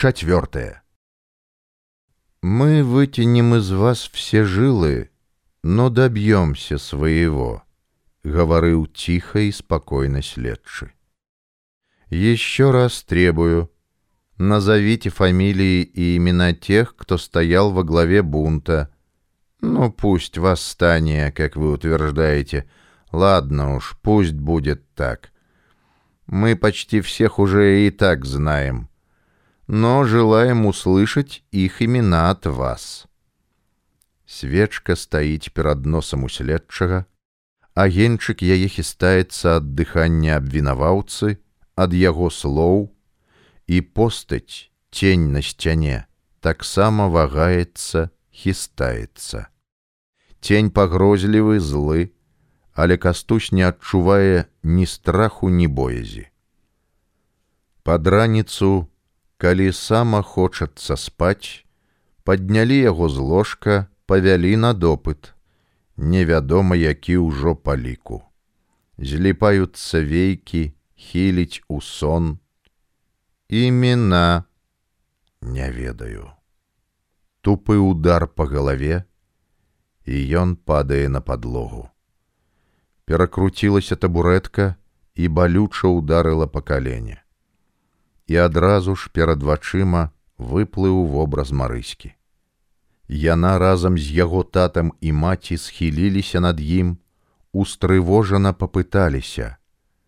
Четвертое. Мы вытянем из вас все жилы, но добьемся своего, говорил тихо и спокойно следший. Еще раз требую, назовите фамилии и имена тех, кто стоял во главе бунта. Ну, пусть восстание, как вы утверждаете. Ладно уж, пусть будет так. Мы почти всех уже и так знаем но желаем услышать их имена от вас. Свечка стаіць перад носам у следчага, агеньчык яе хістаецца ад дыхання абвінаваўцы, ад яго слоў, і постаць, тень на сцяне, таксама вагаецца, хістаецца. Тень пагрозлівы злы, але кастусь не адчувае ні страху, ні боязі. Пад раніцу калі сама хочацца спаць, паднялі яго з ложка, павялі на допыт, невядома, які ўжо па ліку. Зліпаюцца вейкі, хіліць у сон. Імена не ведаю. Тупы удар па галаве, і ён падае на падлогу. Перакруцілася табурэтка і балюча ударыла па калене і адразу ж перад вачыма выплыў вобраз марыські. Яна разам з яго татам і маці схіліліся над ім, устрывожана попыталіся: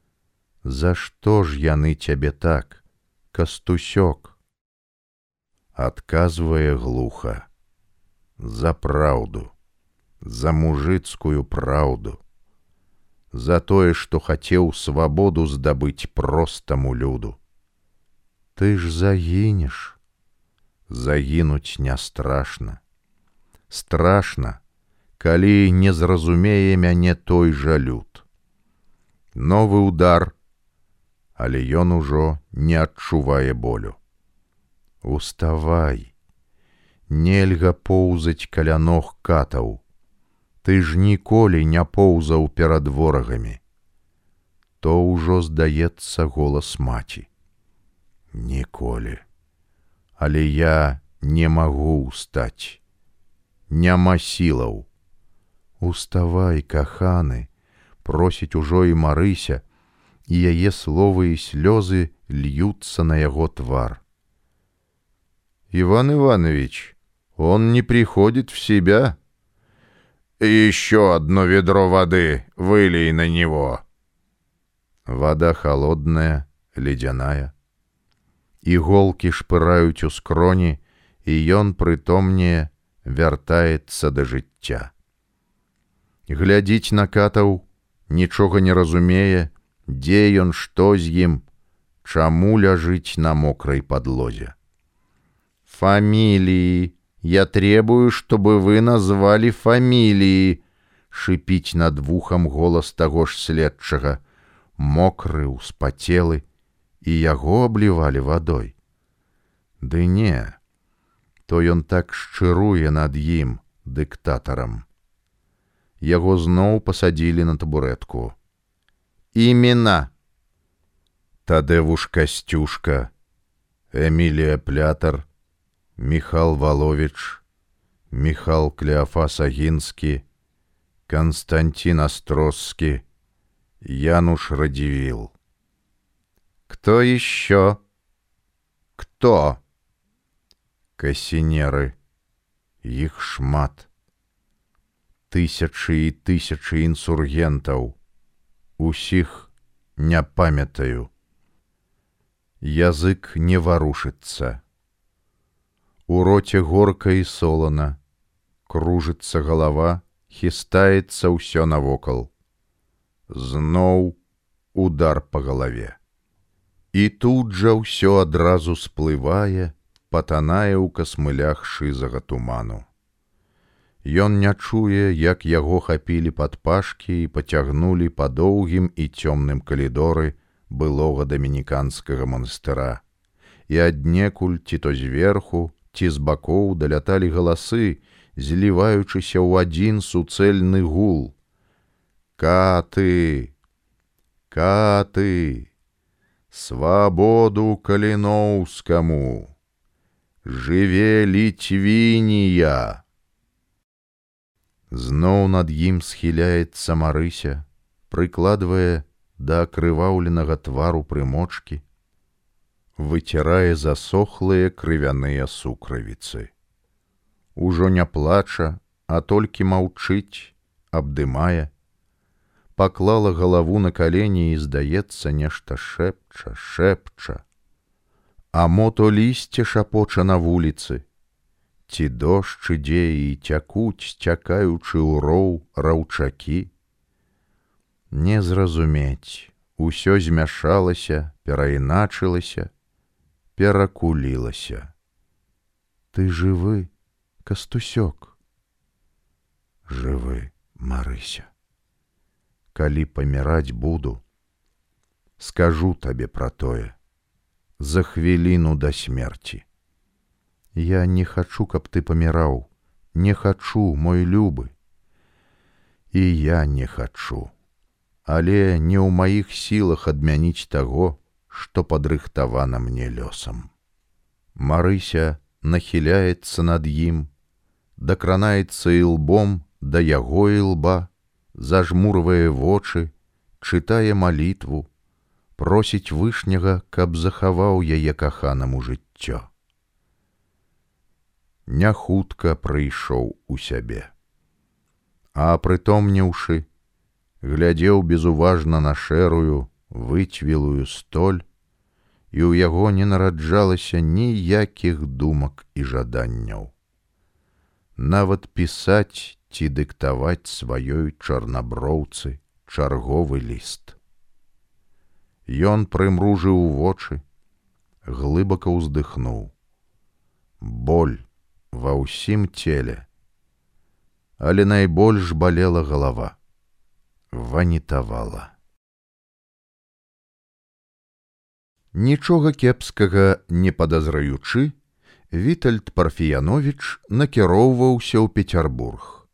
« За што ж яны цябе так, кастусёк? Адказвае глуха: За праўду, за мужыцкую праўду, за тое, што хацеў свабоду здабыць простаму люду. Ты ж загінеш. Загінуць не страшна. Страшна, калі не зразумее мяне той жа люд. Новы удар, але ён ужо не адчувае болю. Уставай, Нельга поўзаць каля ног катаў. Ты ж ніколі не поўзаў перад ворагамі. То ўжо здаецца голас маці ніколі. Але я не магу устаць. Няма сілаў. Уставай, каханы, просіць ужо і марыся, і яе словы і слёзы льются на яго твар. Иван Иванович, он не приходит в себя. Еще одно ведро воды вылей на него. Вода холодная, ледяная Іголкі шпыраюць у скроні, і ён прытомнее вяртаецца да жыцця. Глядзіць на катаў, нічога не разумее, дзе ён што з ім, чаму ляжыць на мокрай падлозе. Фаміліі, я требую, чтобы вы назвалі фаміліі, шыпіць над вухам голас таго ж следчага, мокры, успацелы, і яго аблівалі вадой. Ды не, то ён так шчыруе над ім дыктатарам. Яго зноў пасадзілі на табурэтку. Імена Тадэвуш касцюшка, Эмілія плятар, Михал Валович, Михал Клеафас Агінскі, Константин Астроскі, Януш Радзівіл. Кто еще? Кто? Касінеры. Іх шмат. Тысячы і тысячы інсургентаў. Усіх не памятаю. Язык не варушыцца. У роце горка і солана, кружыцца галава, хістаецца ўсё навокал. Зноў удар па галаве. І тут жа ўсё адразу сплывае, патанае ў касмылях шызага туману. Ён не чуе, як яго хапілі пад пашкі і пацягнулі па доўгім і цёмным калідоры былога дамініканскага манастыра. І аднекуль ці то зверху, ці з бакоў даляталі галасы, зліваючыся ў адзін суцэльны гул. Каты! Каты! Свабоду каліноўскаму жыве ліцвінія. Зноў над ім схіляецца Марыся, прыкладвае да акрываўленага твару прымочки, выцірае засохлыя крывяныя сукравіцы. Ужо не плача, а толькі маўчыць, абдымае, паклала галаву на калені і здаецца нешта шэпча, шэпча а мото лісце шапоча на вуліцы. Ці дождж ідзе і цякуць, цякаючы ў роў раўчакі. Не зразумець, усё змяшалася, перайначылася, перакулілася. Ты жывы, кастусёк. Жывы, Марыся. Калі паміраць буду, скажу табе пра тое за хвіліну да смерти. Я не хачу, каб ты паміраў, не хачу мой любы. І я не хачу, але не ў маіх сілах адмяніць таго, што падрыхтавана мне лёсам. Марыся нахіляецца над ім, дакранаецца ілбом да яго ілба, зажмурвае вочы, чытае малітву, просіць вышняга, каб захаваў яе каханаму жыццё. Не хутка прыйшоў у сябе. А прытомніўшы, глядзеў безуважна на шэрую, выцвілую столь, і ў яго не нараджалася ніякіх думак і жаданняў. Нават пісаць ці дыктаваць сваёй чарнаброўцы чарговы ліст. Ён прымружыў вочы, глыбака ўздыхнуў. Боль ва ўсім целе, але найбольш балела галава, ванітавала. Нічога кепскага не падазраючы, Вітальд Парфіянович накіроўваўся ў Петербург.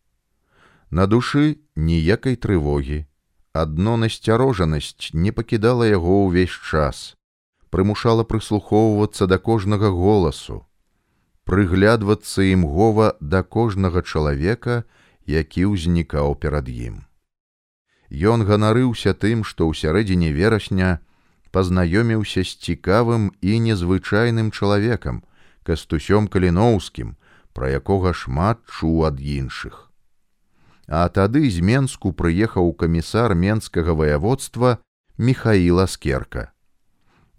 На душы ніякай трывогі, адно насцярожанасць не пакідала яго ўвесь час, прымушала прыслухоўвацца да кожнага голасу, прыглядвацца імгова да кожнага чалавека, які ўзнікаў перад ім. Ён ганарыўся тым, што ў сярэдзіне верасня пазнаёміўся з цікавым і незвычайным чалавекам, кастусём каліноўскім, пра якога шмат чуў ад іншых. А тады з Менску прыехаў камісар менскага ваяводства Михаіла Скерка.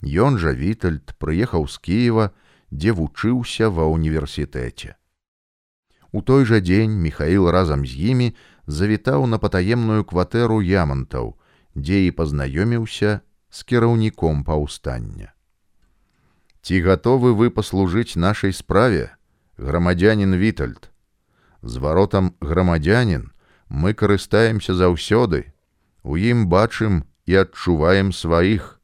Ён жа Вітальд прыехаў з Киева, дзе вучыўся ва ўніверсітэце. У той жа дзень Михаил разам з імі завітаў на патаемную кватэру ямантаў, дзе і пазнаёміўся з кіраўніком паўстання. Ці гатовы вы паслужыць нашай справе, грамадзянин Вітальд. Зваротам грамадзянин мы карыстаемся заўсёды, у ім бачым і адчуваем сваіх.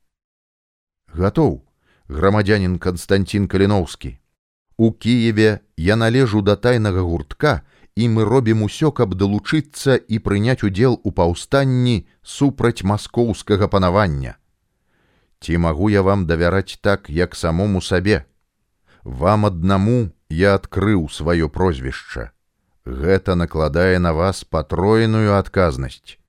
Гатоў, грамадзянин Константин Каліноўскі. У Кіеве я належу да тайнага гуртка, і мы робім усё, каб далучыцца і прыняць удзел у паўстанні супраць маскоўскага панавання. Ці магу я вам давяраць так, як самому сабе. Вам аднаму я адкрыў сваё прозвішча гэта накладае на вас патроеную адказнасць.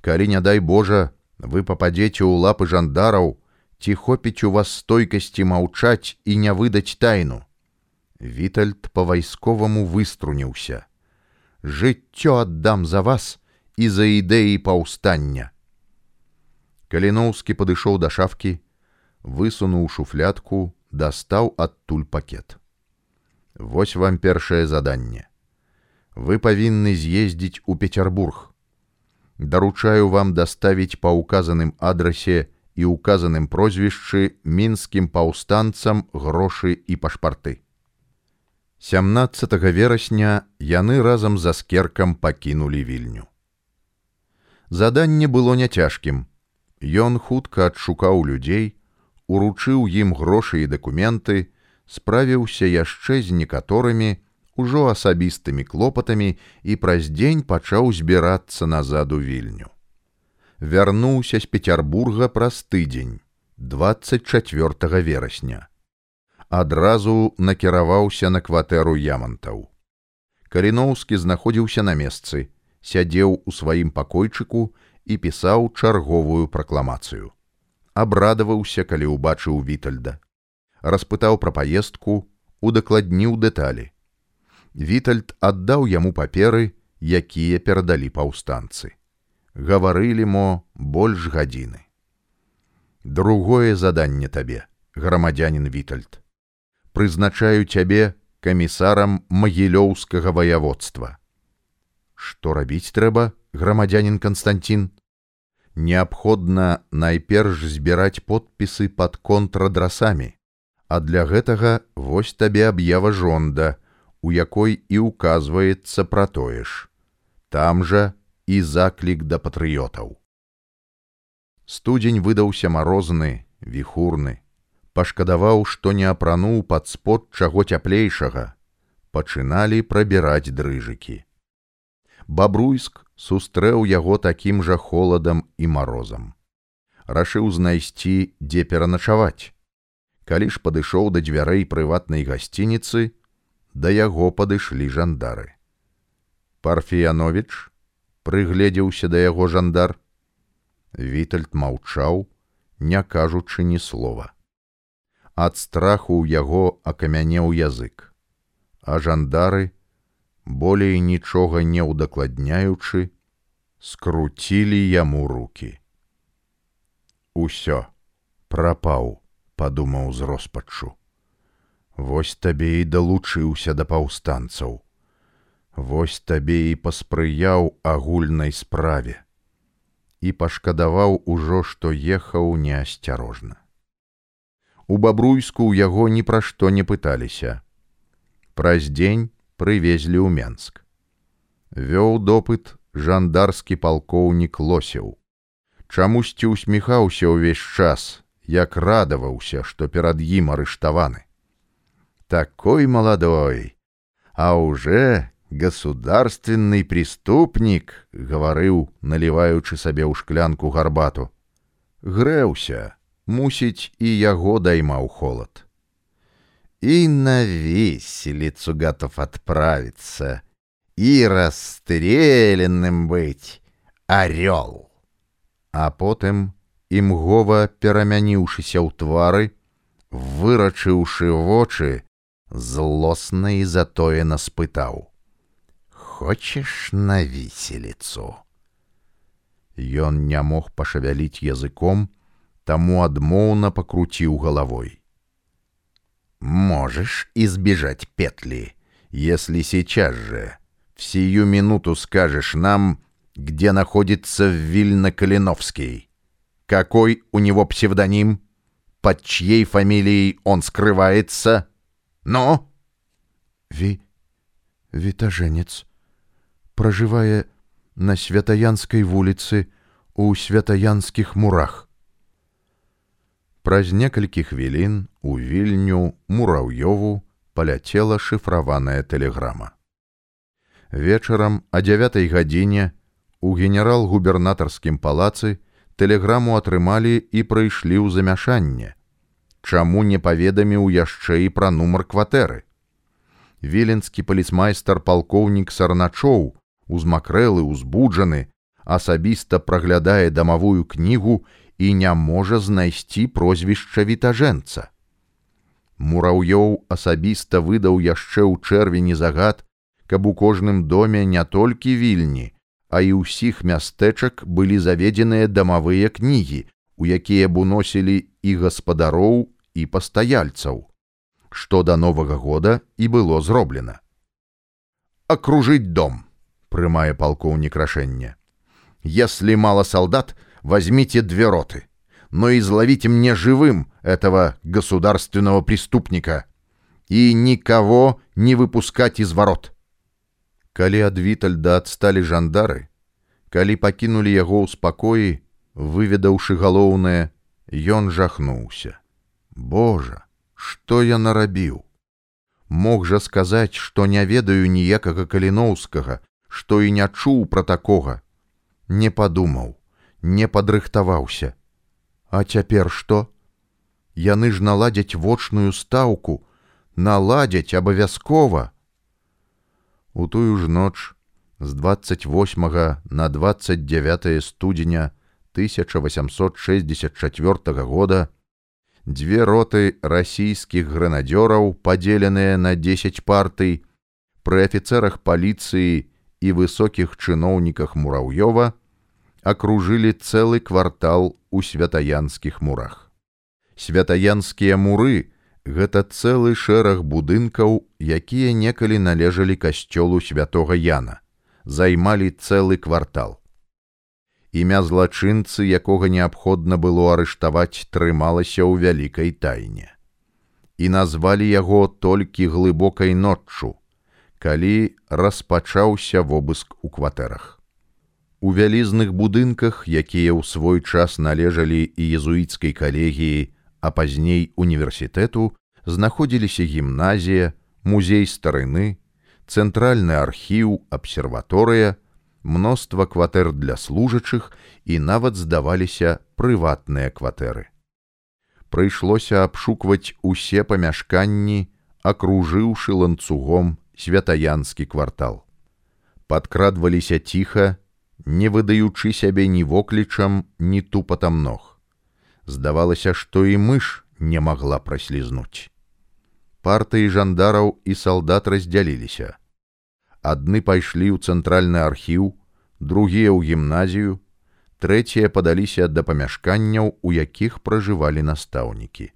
Калі не дай Божа, вы пападзеце ў лапы жандараў, ці хопіць у вас стойкасці маўчаць і не выдаць тайну. Вітальд па-вайсковаму выструніўся. Жыццё аддам за вас і за ідэі паўстання. Каліноўскі падышоў да шафкі, высунуў шуфлятку, дастаў адтуль пакет. Вось вам першае заданне вы павінны з'ездзіць у Петербург. Даручаю вам даставіць па ўказаным адрасе і ўказаным прозвішчы мінскім паўстанцам грошы і пашпарты. 17 верасня яны разам за скеркам пакінулі вільню. Заданне было няцяжкім. Ён хутка адшукаў людзей, уручыў ім грошы і дакументы, справіўся яшчэ з некаторымі, ужо асабістымі клопатамі і праз дзень пачаў збірацца назад у вільню. Вярнуўся з Петербурга праз тыдзень 24 верасня. адразу накіраваўся на кватэру ямантаў. Каліноўскі знаходзіўся на месцы, сядзеў у сваім пакойчыку і пісаў чарговую пракламацыю. Абрадаваўся, калі ўбачыў вітальда. Распытаў пра паездку, удакладніў дэталі. Вітальд аддаў яму паперы, якія перадалі паўстанцы. Гаварылі мо больш гадзіны. Другое заданне табе, грамадзянин Вітальд. Прызначаю цябе камісарам магілёўскага ваяводства. Што рабіць трэба, грамадзянин Константин? Неабходна найперш збіраць подпісы под контрадрасамі, а для гэтага вось табе аб'ява жонда, у якой і указваецца пра тое ж. Там жа і заклік да патрыётаў. Студзень выдаўся марозны, віхурны, пашкадаваў, што не апрануў пад спод чаго цяплейшага, пачыналі прабіраць дрыжыкі. Бабруйск сустрэў яго такім жа холадам і марозам. Рашыў знайсці, дзе пераначаваць. Калі ж падышоў да дзвярэй прыватнай гасцініцы, да яго падышлі жандары. Парфіянович прыгледзеўся да яго жандар. Вітальд маўчаў, не кажучы ні слова. Ад страху ў яго акамянеў язык, а жандары, болей нічога не ўдакладняючы, скруцілі яму руки. Усё прапаў, падумаў з роспаччу. Вось табе і далучыўся да паўстанцаў. Вось табе і паспрыяў агульнай справе. І пашкадаваў ужо, што ехаў неасцярожна. У бабруйску ў яго ні пра што не пыталіся. Праз дзень прывезлі ў Мск. Вёў допыт жандарскі палкоўнік лосеў. Чамусьці усміхаўся ўвесь час, як радаваўся, што перад ім арыштаваны такой молодой, а уже государственный преступник, говорил, наливаючы сабе ў шклянку гарбату. Грэўся, мусіць і яго даймаў холод. И на виселицу готов отправиться, и расстрелянным быть, орел. А потым, імгова перамяніўшыся ў твары, вырачыўшы вочы, злосна і затоена спытаў: Хочеш на віселіцу. Ён не мог пашавяліць языком, таму адмоўна пакруціў галавой. Можешь избежать петли, если сейчас же, в сию минуту скажешь нам, где находится Вильно-Калиновский. Какой у него псевдоним? Под чьей фамилией он скрывается? Ну? Ви... Вітажэнец пражывае на святаянскай вуліцы у святаянскіх мурах. Праз некалькі хвілін у вільню мураўёву паляцела шыфраваная тэлеграма. Вечарам а дзявятай гадзіне у генерал-губернатарскім палацы тэлеграму атрымалі і прыйшлі ў замяшанне, чаму не паведаміў яшчэ і пра нумар кватэры. Віленскі палісмайстар палкоўнік сарначоў, узмакрэлы, узбуджаны, асабіста праглядае дамавую кнігу і не можа знайсці прозвішча вітажэнца. Мураўёў асабіста выдаў яшчэ ў чэрвені загад, каб у кожным доме не толькі вільні, а і ўсіх мястэчак былі заведзеныя дамавыя кнігі, у якія б уносілі і гаспадароў і пастаяльцаў, што да новага года і было зроблена. Акружить дом, прымае палкоўнік рашэння. Если мало солдат, возьмите две роты, но изловите мне живым этого государственного преступника и никого не выпускать из ворот. Калі ад Вітальда адсталі жандары, калі пакінулі яго ў спакоі, выведаўшы галоўнае, ён жахнуўся. Божа, што я нарабіў? Мог жа сказаць, што не ведаю ніякага каліноўскага, што і не чуў пра такога. Не падумаў, Не падрыхтаваўся. А цяпер што? яны ж наладзяць вочную стаўку, наладзяць абавязкова. У тую ж ноч з 28 на 29 студзеня 1864 года дзве роты расійскіх гранадзёраў, падзеленыя на 10 партый, пры афіцэрах паліцыі і высокіх чыноўніках мураўёва акружылі цэлы квартал у святаянскіх мурах. Святаянскія муры гэта цэлы шэраг будынкаў, якія некалі належалі касцёлу святого Яна, займалі цэлы квартал. Імя злачынцы, якога неабходна было арыштаваць, трымалася ў вялікай тайне. І назвалі яго толькі глыбокай ноччу, калі распачаўся вобыск у кватэрах. У вялізных будынках, якія ў свой час належалі і езуіцкай калегіі, а пазней універсітэту знаходзіліся гімназія, музей старыны, цэнтральны архіў, абсерваторыя, мноства кватэр для служачых і нават здаваліся прыватныя кватэры. Прыйшлося абшукваць усе памяшканні, акружыўшы ланцугом святаянскі квартал. Падкрадваліся ціха, не выдаючы сябе ні воклічам, ні тупатам ног. Здавалася, што і мыш не магла праслізнуць. Партыі жандараў і салдат раздзяліліся адны пайшлі ў цэнтральны архіў, другія ў гімназію, трэція падаліся да памяшканняў, у якіх пражывалі настаўнікі.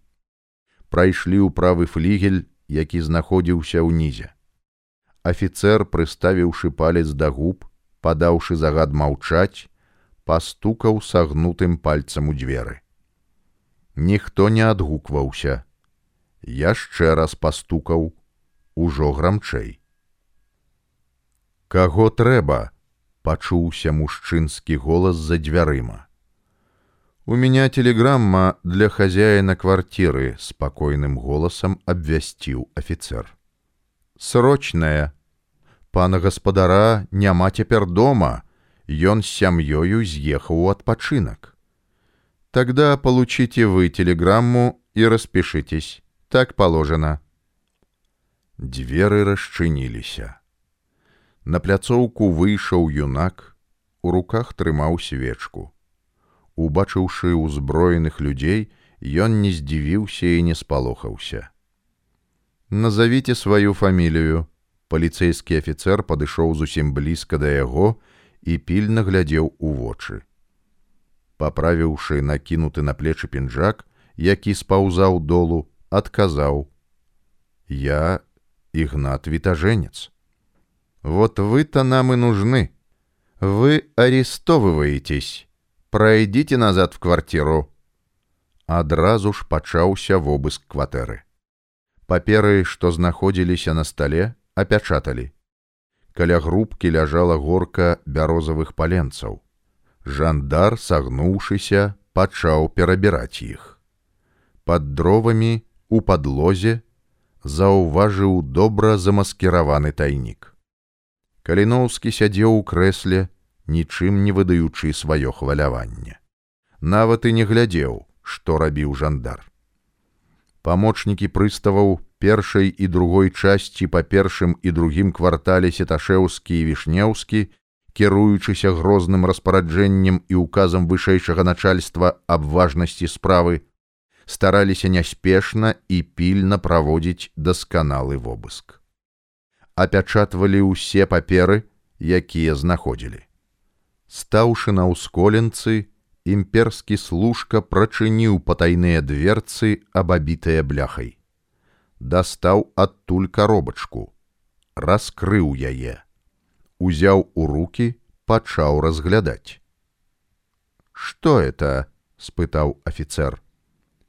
Прайшлі ў правы флігель, які знаходзіўся ўнізе. Афіцэр, прыставіўшы палец да губ, падаўшы загад маўчаць, пастукаў сагнутым пальцам у дзверы. Ніхто не адгукваўся. Яшчэ раз пастукаў, ужо грамчэй. Каго трэба? пачуўся мужчынскі голас за дзвярыма. У меня телеграмма для хозяина квартиры, спокойным голосом обвясціў офицер. Срочная. Пана гаспадара няма цяпер дома, Ён з сям'ёю з'ехаў у адпачынак. Тогда получите вы телеграмму и распишитесь. Так положено. Дзверы расчыніліся. На пляцоўку выйшаў юнак, у руках трымаў свечку. Убачыўшы ўзброеных людзей, ён не здзівіўся і не спалохаўся. Назавіце сваю фамілію. Паліцэйскі афіцэр падышоў зусім блізка да яго і пільна глядзеў у вочы. Паправіўшы накінуты на плечы пінжак, які спаўзаў долу, адказаў: « Я ігнат вітажэнец. Вот вы-то нам и нужны. Вы арестовываетесь. Пройдите назад в квартиру. Адразу ж пачаўся вобыск кватэры. Паперы, што знаходзіліся на стале, апячаталі. Каля грубкі ляжала горка бярозавых паленцаў. Жандар, сагнуўшыся, пачаў перабіраць іх. Пад дровамі у падлозе заўважыў добра замаскіраваны тайнік. Каліноўскі сядзеў у крэсле, нічым не выдаючы сваё хваляванне. Нават і не глядзеў, што рабіў жандар. Памочнікі прыставаў першай і другой часці па першым і другім квартале сеташеўскі і вішнеўскі, кіруючыся грозным распараджэннем і указам вышэйшага начальства аб важнасці справы, стараліся няспешна і пільна праводзіць дасканалы вобыск апячатвалі ўсе паперы, якія знаходзілі. Стаўшы на ўсколенцы, імперскі служка прачыніў патайныя дверцы, абабітыя бляхай. Дастаў адтуль каробачку, раскрыў яе, узяў у руки, пачаў разглядаць. Что это? спытаў офіцер.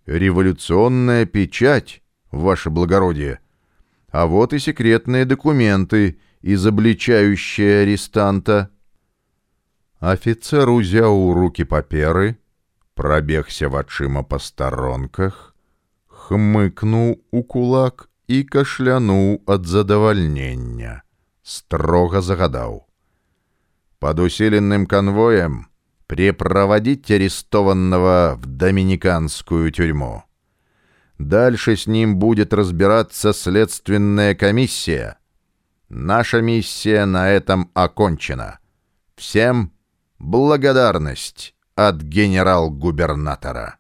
Революционная печать, ваше благородие, а вот и секретные документы, изобличающие арестанта. Офицер узяў у руки паперы, пробегся вачыма па старонках, хмыкнуў у кулак і кашлянуў ад задавальнення, строга загадаў. Под усиленным конвоем припроводить арестованного в доминиканскую тюрьму. Дальше с ним будет разбираться следственная комиссия. Наша миссия на этом окончена. Всем благодарность от генерал-губернатора.